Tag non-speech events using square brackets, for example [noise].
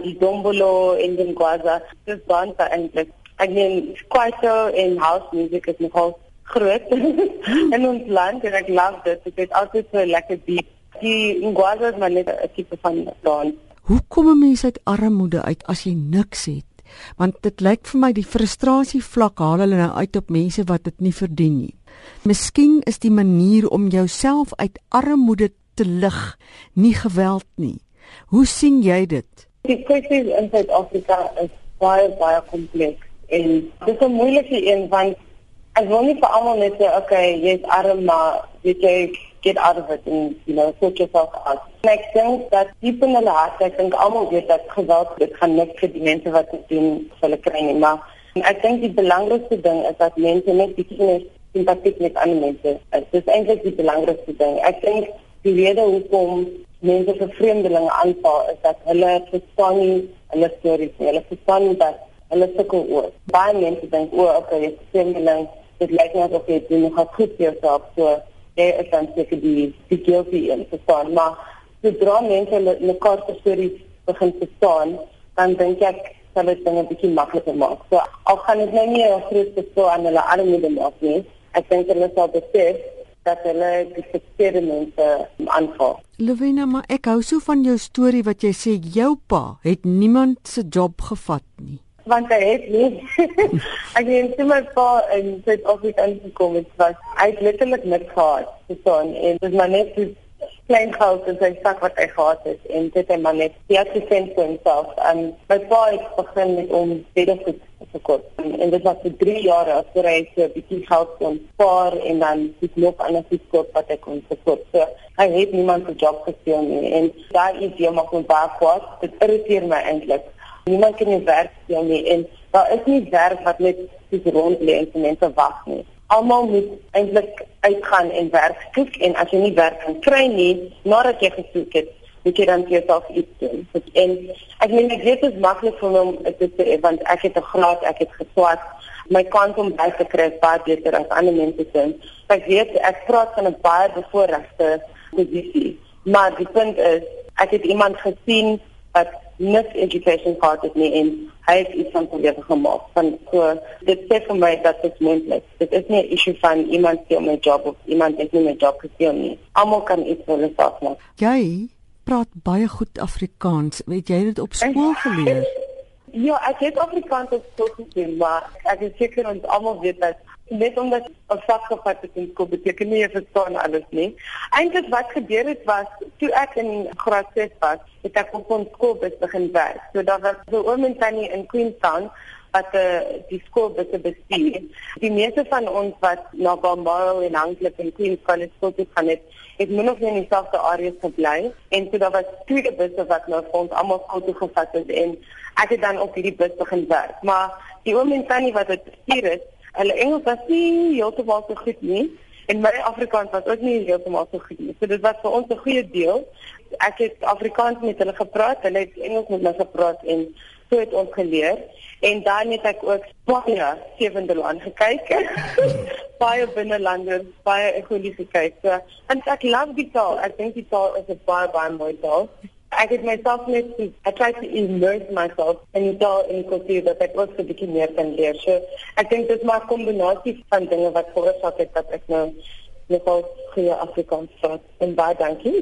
die Dombolo en die Ngwaza. Dis dan eintlik. Ek meen kwaito en house music is nogal groot [laughs] in ons land en ek love dit. Dit is altyd so lekker diep. Die Ngwaza is maar net 'n tipe van dans. Hoe kom 'n mens uit armoede uit as jy niks het? Want dit lyk vir my die frustrasie vlak haal hulle nou uit op mense wat dit nie verdien nie. Miskien is die manier om jouself uit armoede te lig nie geweld nie. Hoe sien jy dit? Die kwessie in Suid-Afrika is baie baie kompleks en dit is 'n moeilike een want ek wil nie vir almal net sê okay, jy's arm maar jy kyk get out of it and you know sort yourself out. En ek dink dat diep in hulle hart, ek dink almal weet dat geweld dit gaan niks vir die mense wat dit doen vir hulle kry nie, maar ek dink die belangrikste ding is dat mense net bietjie simpatiek met ander mense. Dit is eintlik die belangrikste ding. Ek dink die rede hoekom mense vir vreemdelinge aanval is dat hulle verstaan nie hulle stories nie. Hulle verstaan nie dat hulle sukkel oor. Baie mense dink o, okay, jy's 'n vreemdeling, dit lyk net of jy doen nog goed vir jouself. So jy is dan seker die die guilty in verstaan, maar sodra mense hulle mekaar se stories begin verstaan, dan dink ek sal dit dinge bietjie makliker maak. So al gaan dit nou nie 'n groot verskil aan hulle armoede maak nie. Ek dink hulle sal besef dat hulle die verkeerde mense aanval. Levena, maar ek hou so van jou storie wat jy sê jou pa het niemand se job gevat nie. Want hy het nie. [laughs] ek het net my pa in Suid-Afrika gekom het was hy het letterlik niks gehad. So en dit is maar net klein geld in sy sak wat hy gehad het en dit het maar net die assistent vir homself en my pa het begin met om bedegoed te koop. En, en dit was vir 3 jaar as hy so 'n bietjie geld kon spaar en dan dit nog ander iets koop wat hy kon verkoop. So hy het niemand 'n job gesteel nie en daai is jy maar kon baie kwaad. Dit irriteer my eintlik niemand kan nie werk steel nie en daar is nie werk wat net rond lê en mense wag nie almal moet eintlik uitgaan en werk soek en as jy nie werk kan kry nie nadat jy gesoek het, moet jy dan vir jouself iets doen. En ek meen ek weet dit is maklik vir my om dit te want ek het 'n graad, ek het geswat. My kans om by te kry is baie beter as ander mense se. Ek weet ek praat van 'n baie bevoorregte posisie, maar die punt is ek het iemand gesien wat niks education gehad het nie en hy het iets van probeer gemaak van so dit sê vir my dat dit moontlik dit is nie 'n issue van iemand se my job of iemand het nie my job gesteel nie. Almal kan iets vir hulle self maak. Jy praat baie goed Afrikaans. Weet jy dit op skool geleer ja ek het Afrikaans op skool geleer maar ek is seker ons almal weet dat net omdat 'n vak gevat het in skool beteken nie jy verstaan alles nie. Eintlik wat gebeur het was toe ek in graad 6 was, het ek op 'n skool begin werk. So daar was 'n oom en tannie in Queenstown wat uh, die skool bestuur. Die meeste van ons wat na Balmoral en Hanklip en Queen's College skool toe gaan het, het min of meer in dieselfde areas gebly en so daar was twee busse wat nou vir ons almal skool toe gevat het en ek het dan op hierdie bus begin werk. Maar die oom en tannie wat dit bestuur het, Hulle Engels was nie heeltemal so goed nie en my Afrikaans was ook nie heeltemal so goed nie. So dit was vir ons 'n goeie deel. Ek het Afrikaans met hulle gepraat, hulle het Engels met my gepraat en so het ons geleer. En dan het ek ook baie sewende land gekyk. [laughs] baie binnelanders, baie ekolies gekyk. So, en ek love die taal. Ek dink die taal is 'n baie baie mooi taal ek het myself net I try to immerse myself in die taal en kultuur dat ek ook 'n bietjie meer kan leer. So ek dink dit is maar 'n kombinasie van dinge wat veroorsaak het dat ek nou nogal goeie Afrikaans praat. En baie dankie.